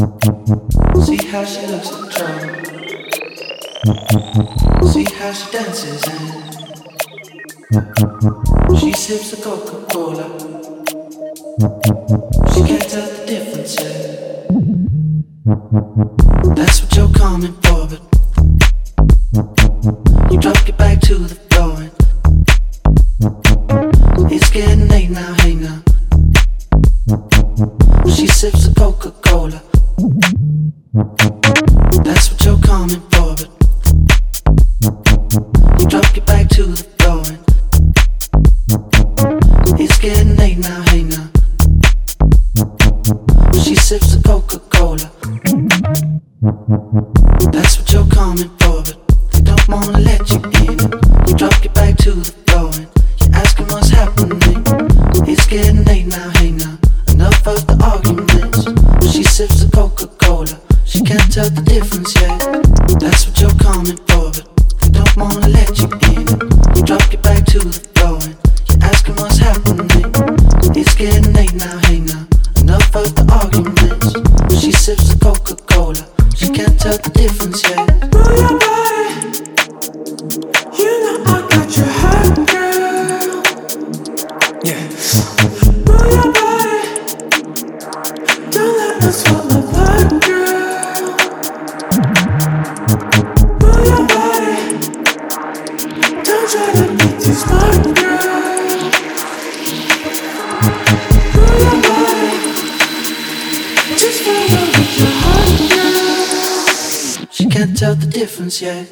See how she looks in trouble. See how she dances and she sips a Coca Cola. She can't tell the difference. Yeah. That's what you're coming for, but you drop it back to the She sips the Coca Cola. She can't tell the difference yet. 谢。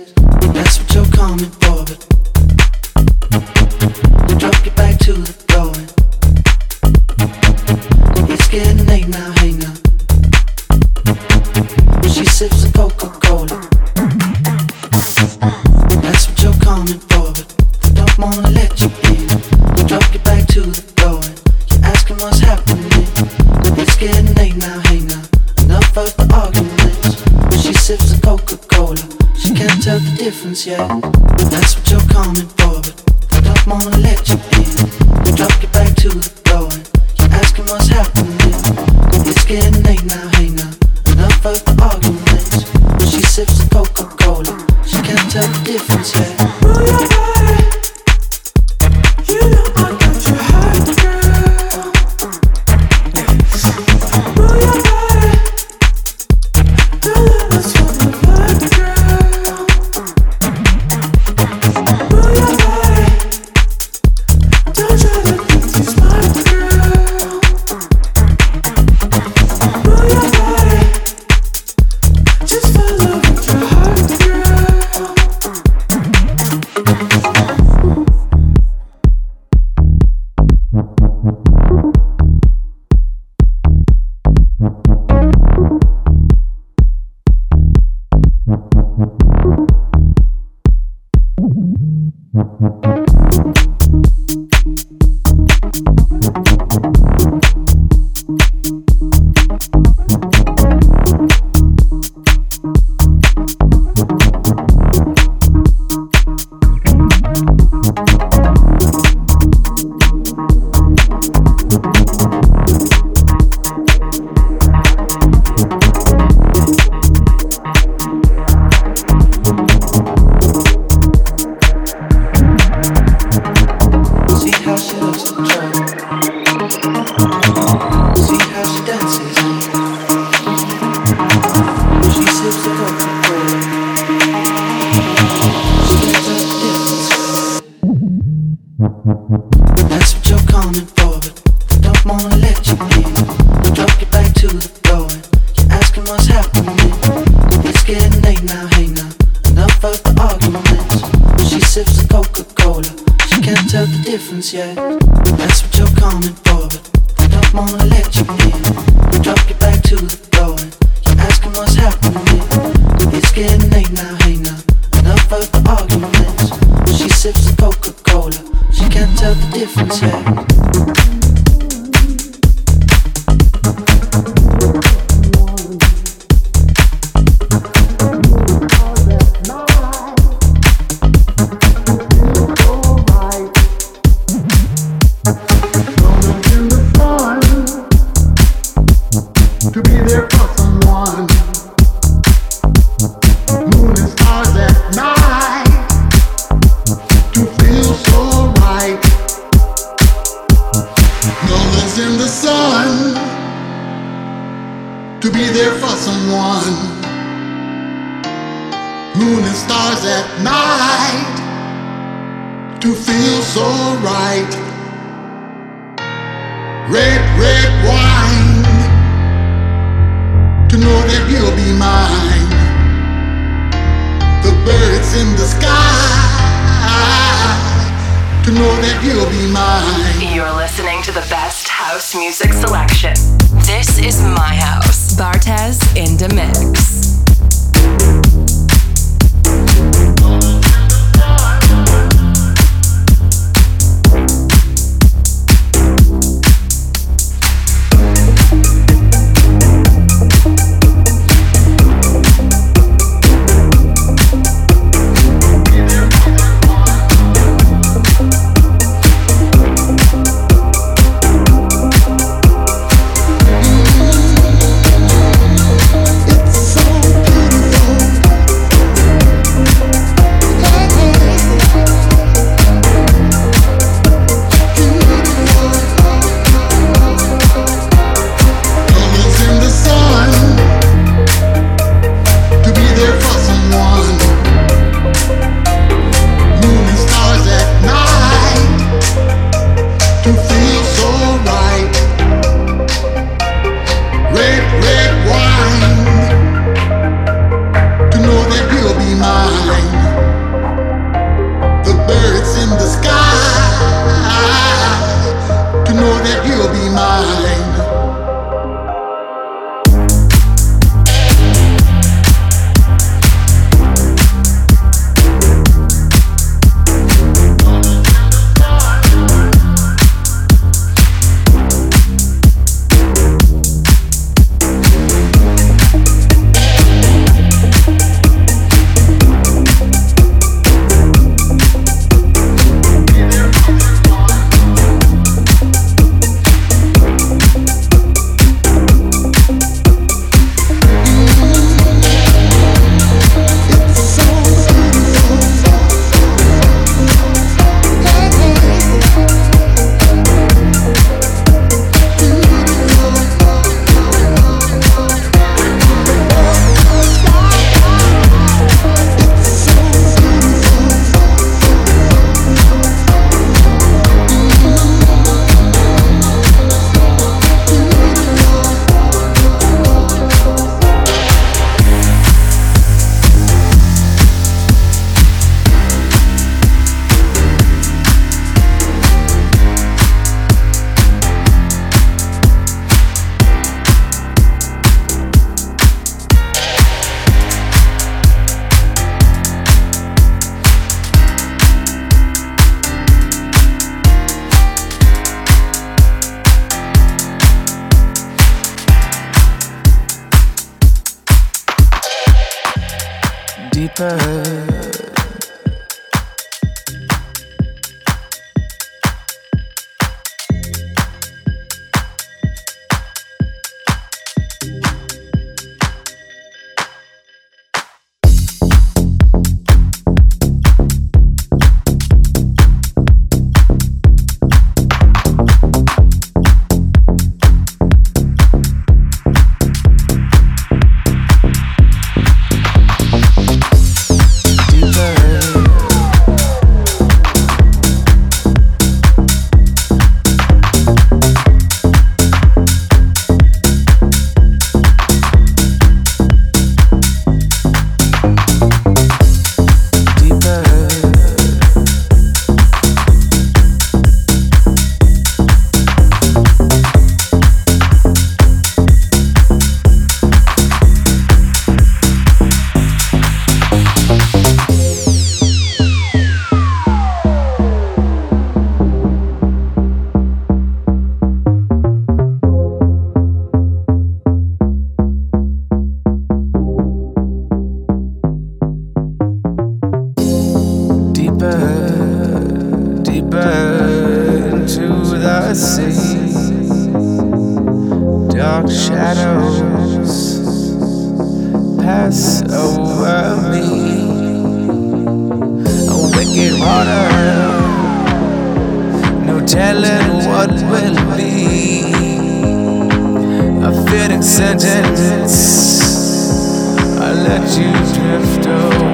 just follow deeper. Telling what will be. A fitting sentence, I let you drift away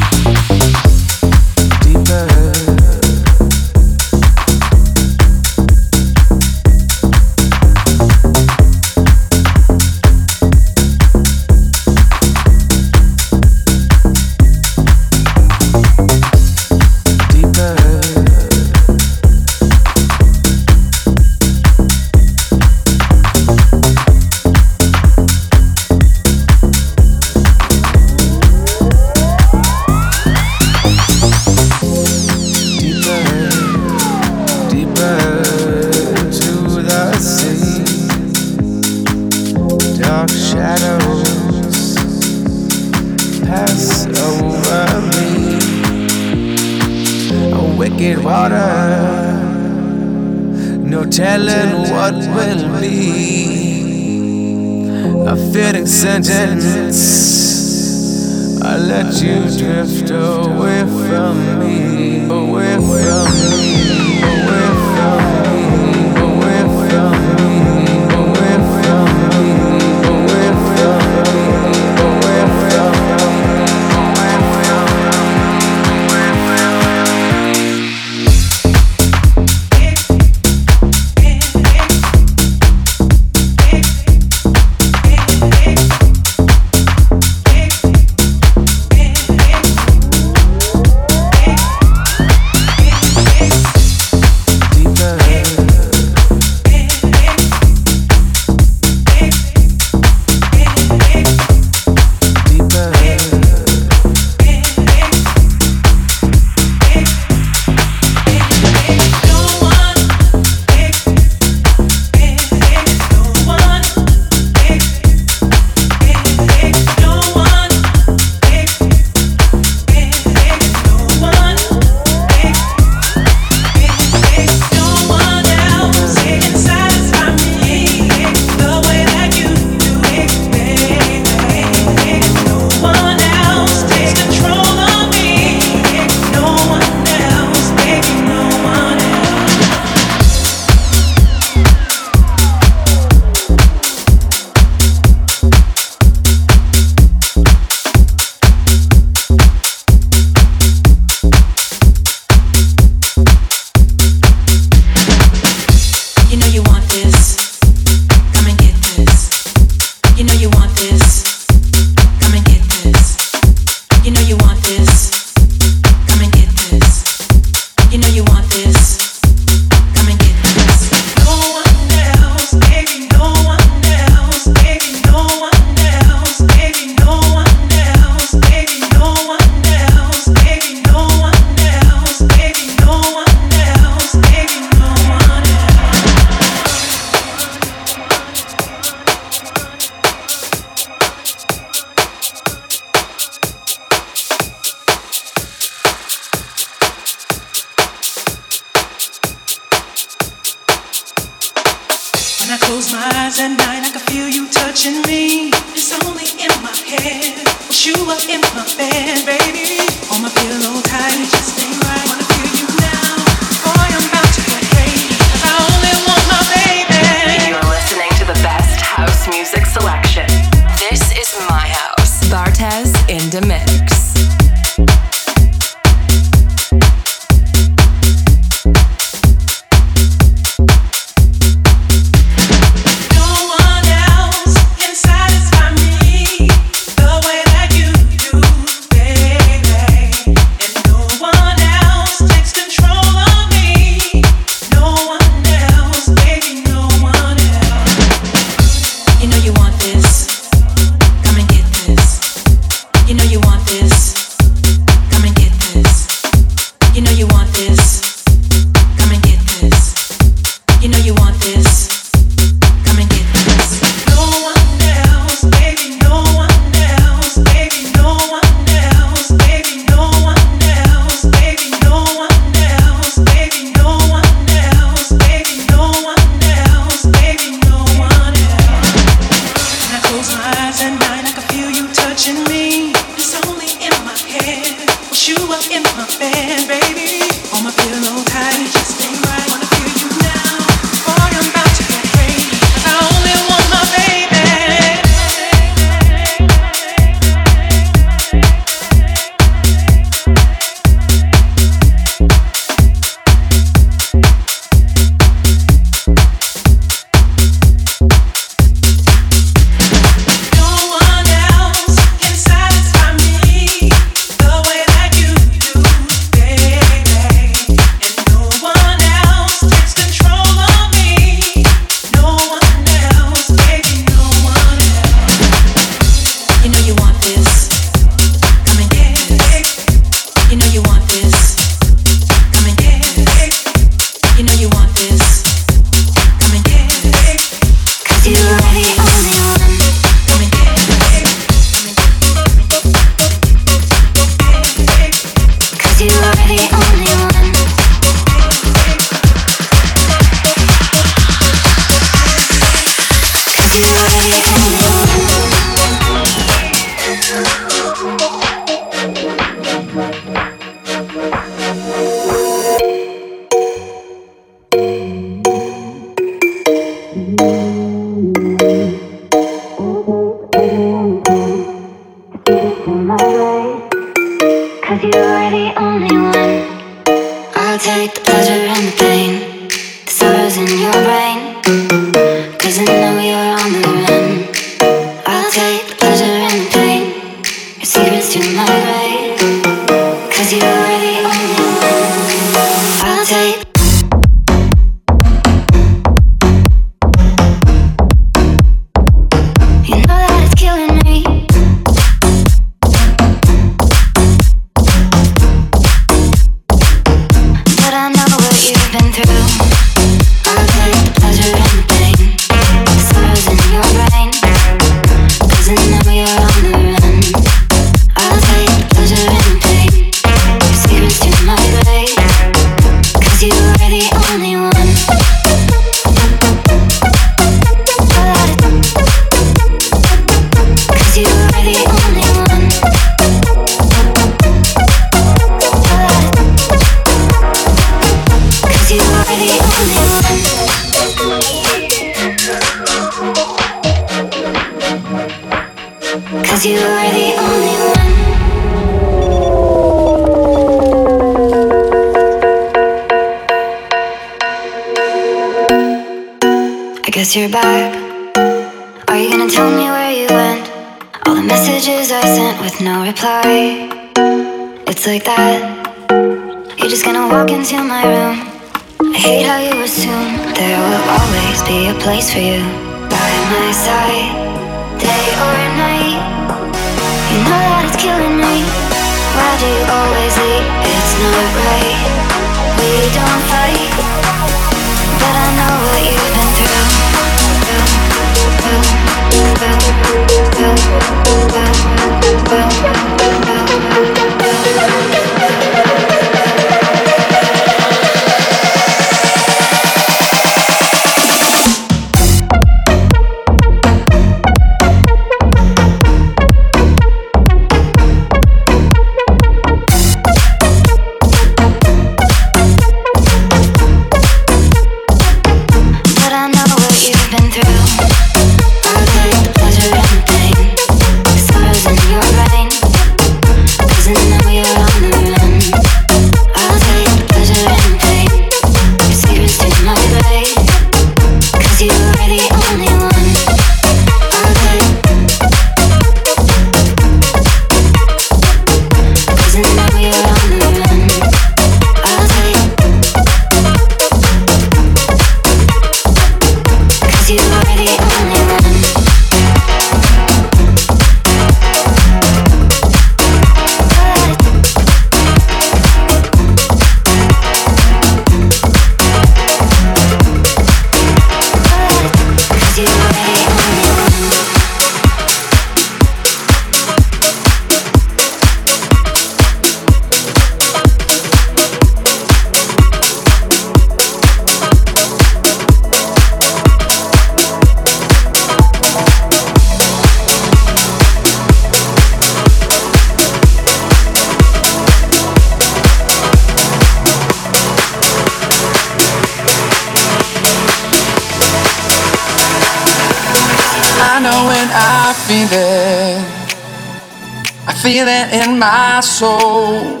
feel it in my soul.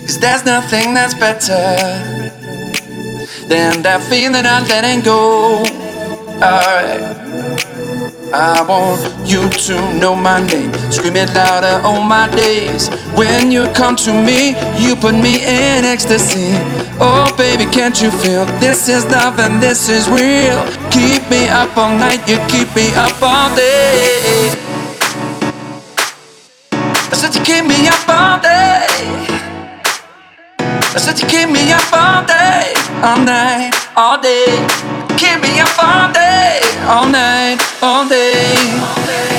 Cause there's nothing that's better than that feeling of letting go. Alright. I want you to know my name. Scream it louder all my days. When you come to me, you put me in ecstasy. Oh, baby, can't you feel this is love and this is real? Keep me up all night, you keep me up all day. I said you keep me up all day. I said you keep me up all day, all night, all day. Keep me up all day. all night, all day.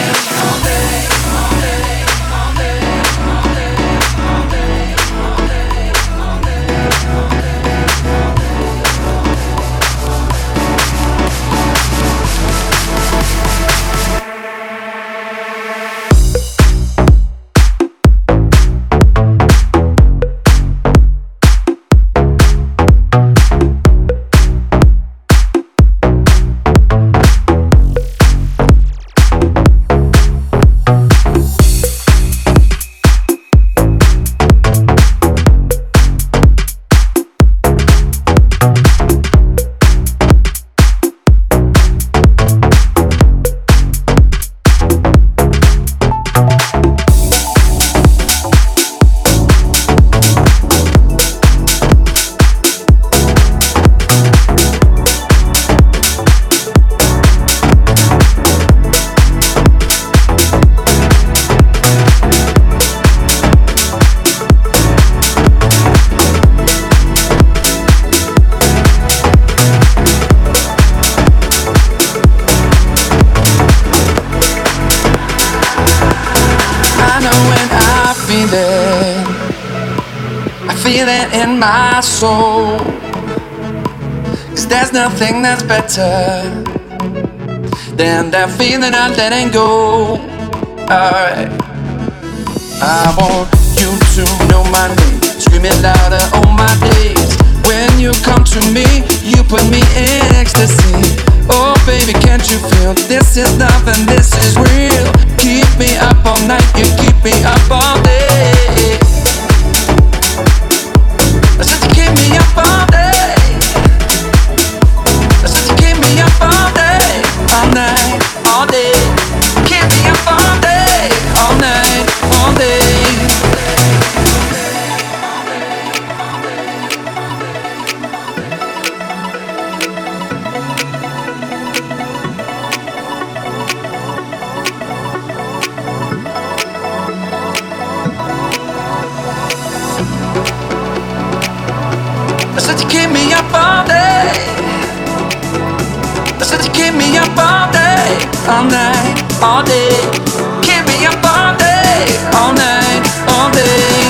Soul. Cause there's nothing that's better than that feeling of letting go. Alright. I want you to know my name, screaming louder on my days. When you come to me, you put me in ecstasy. Oh, baby, can't you feel this is nothing, this is real? Keep me up all night, you keep me up all day. far. All night, all day. Keep me up all day, all night, all day.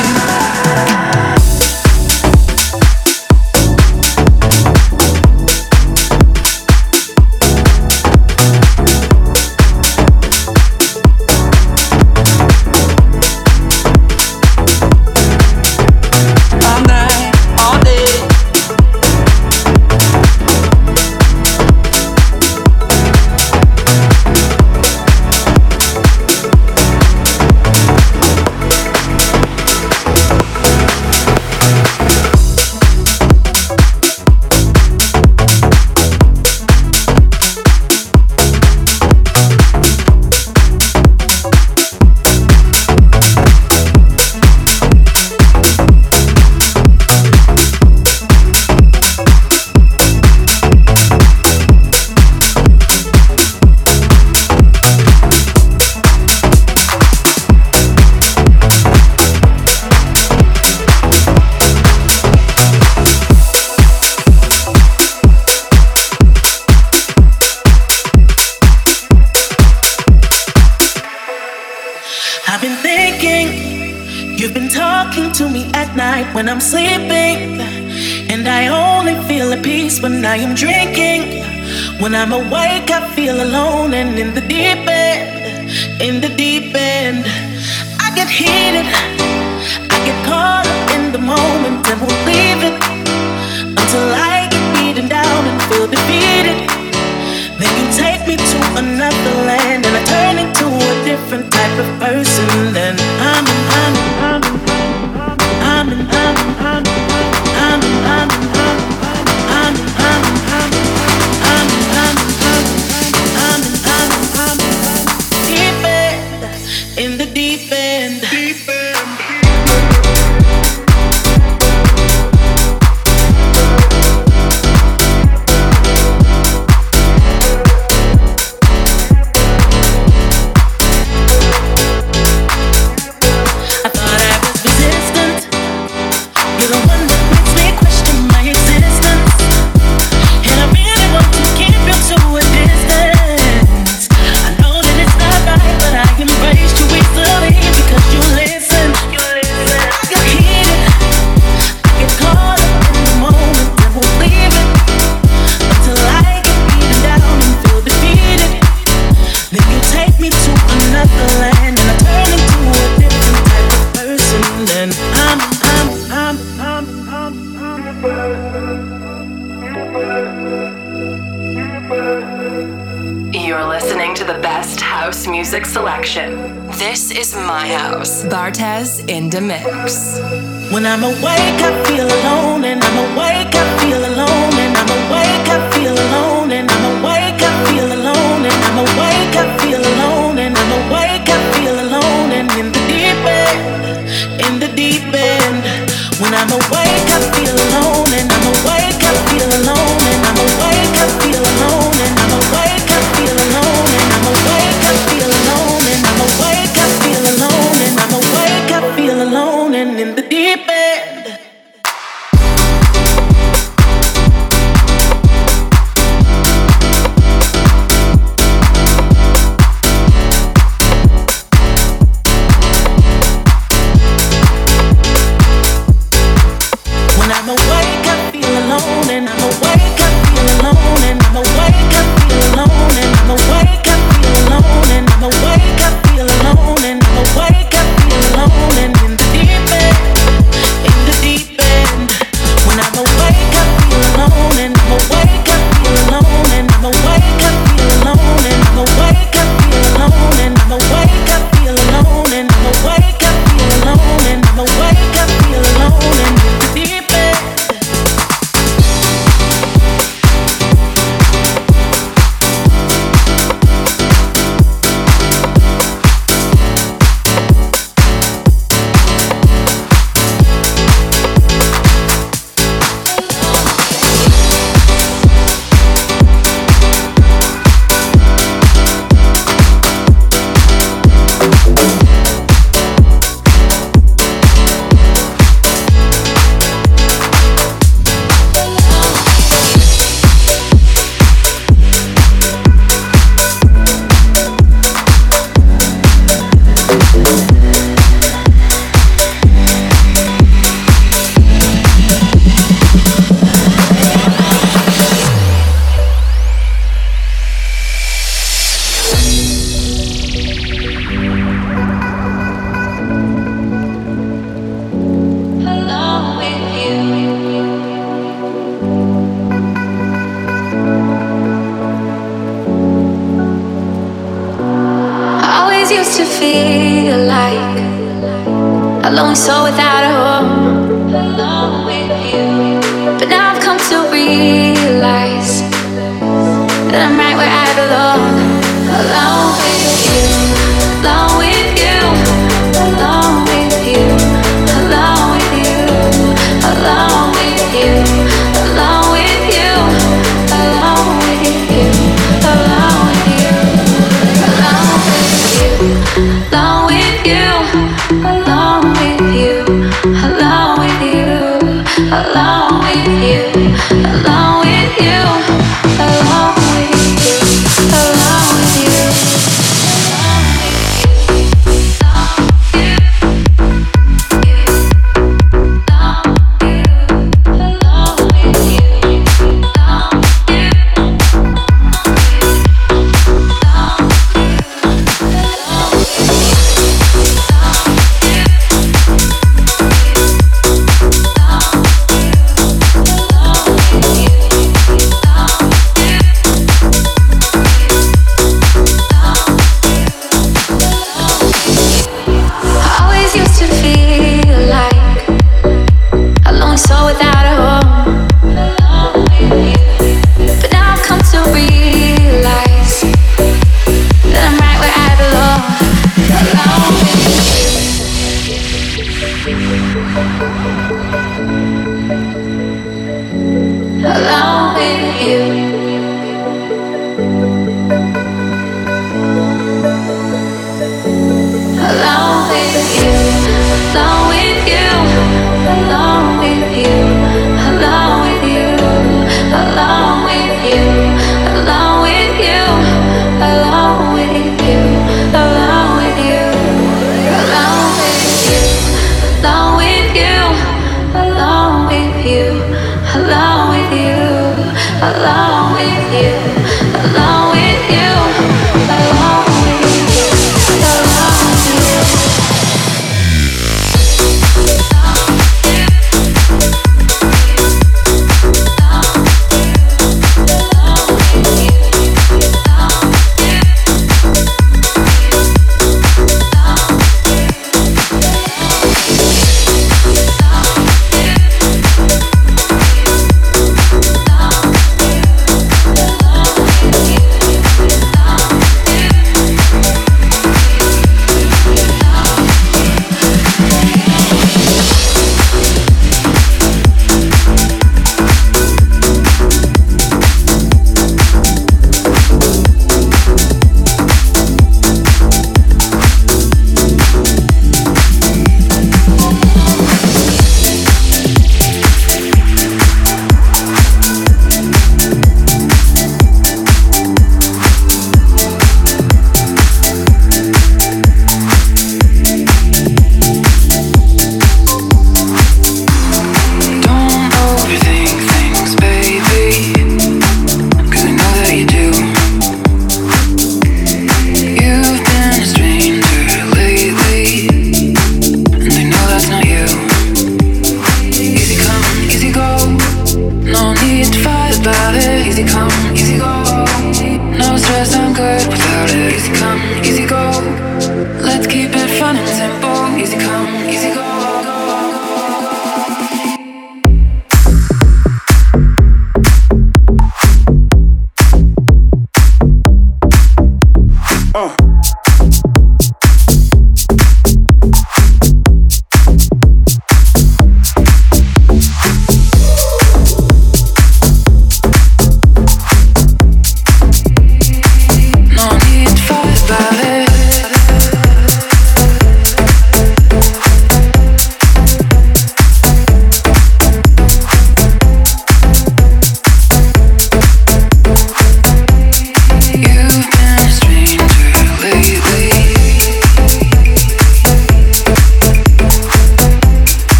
You. You.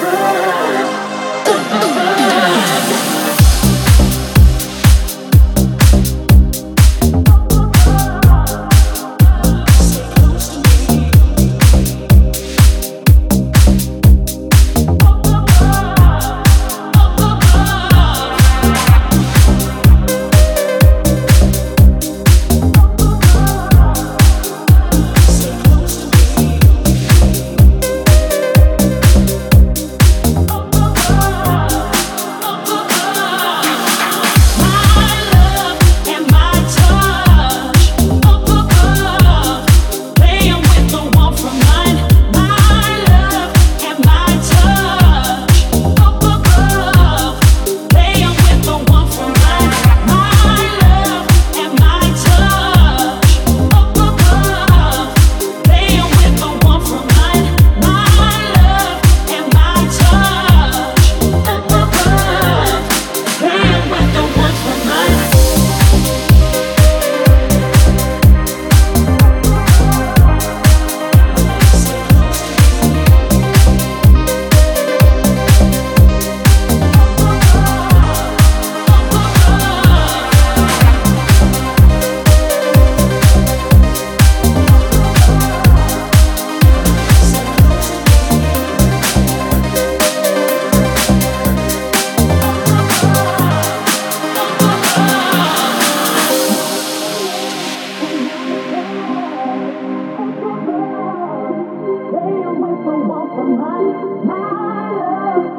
baby.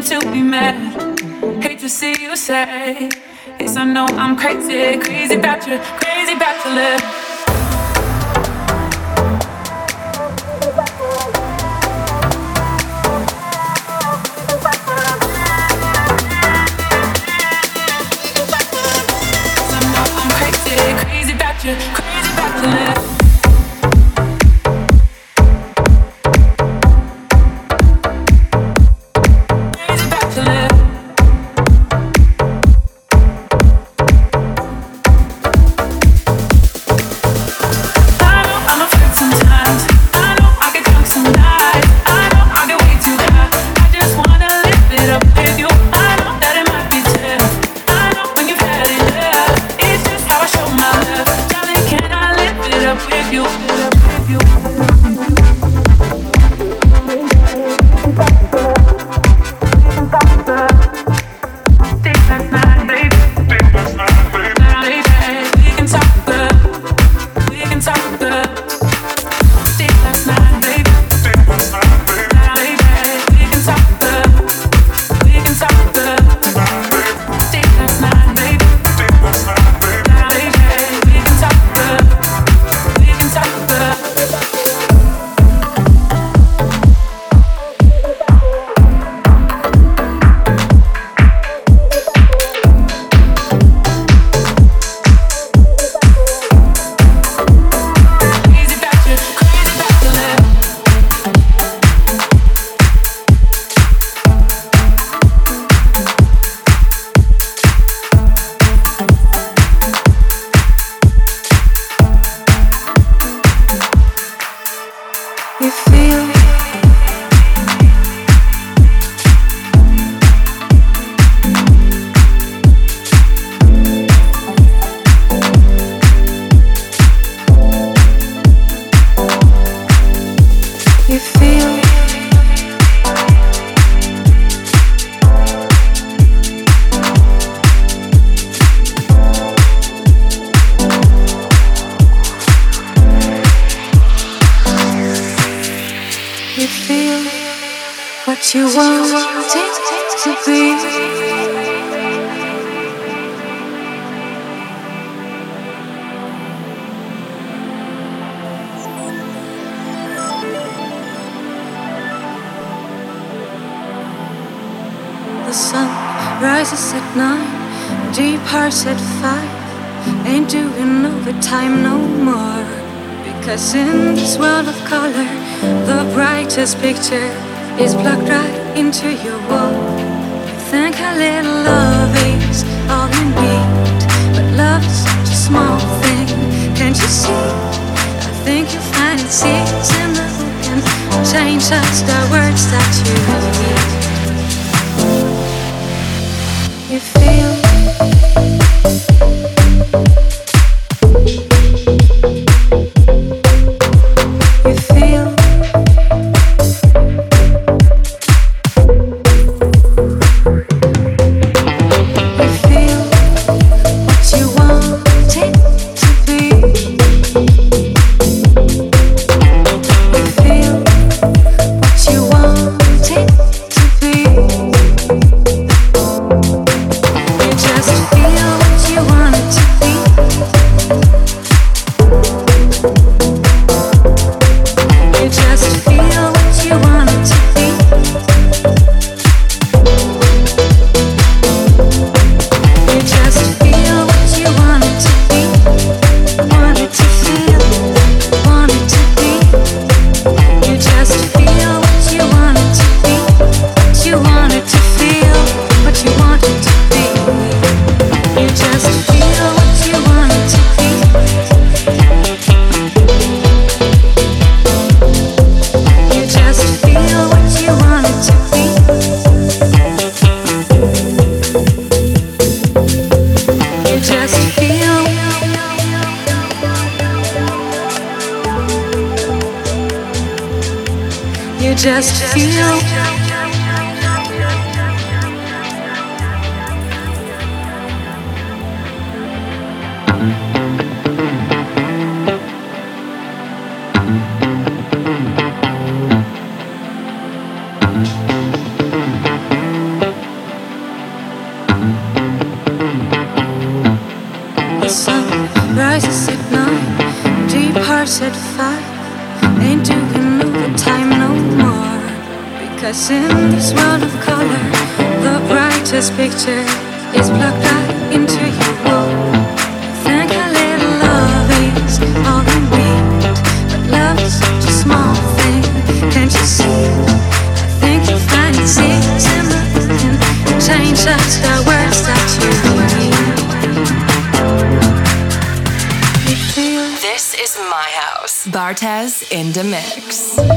me to be mad. Hate to see you sad. Yes, I know I'm crazy, crazy about you, crazy about your love. Into your wall. You think a little love is all you need, but love is such a small thing. Can't you see? I think you find it in the can change just the words that you need. You feel. Because in this world of color, the brightest picture is into your wall. A little love is all you need, but such a small thing. Can't you see? I think you find change the words that you need. This is my house. Bartez in the mix.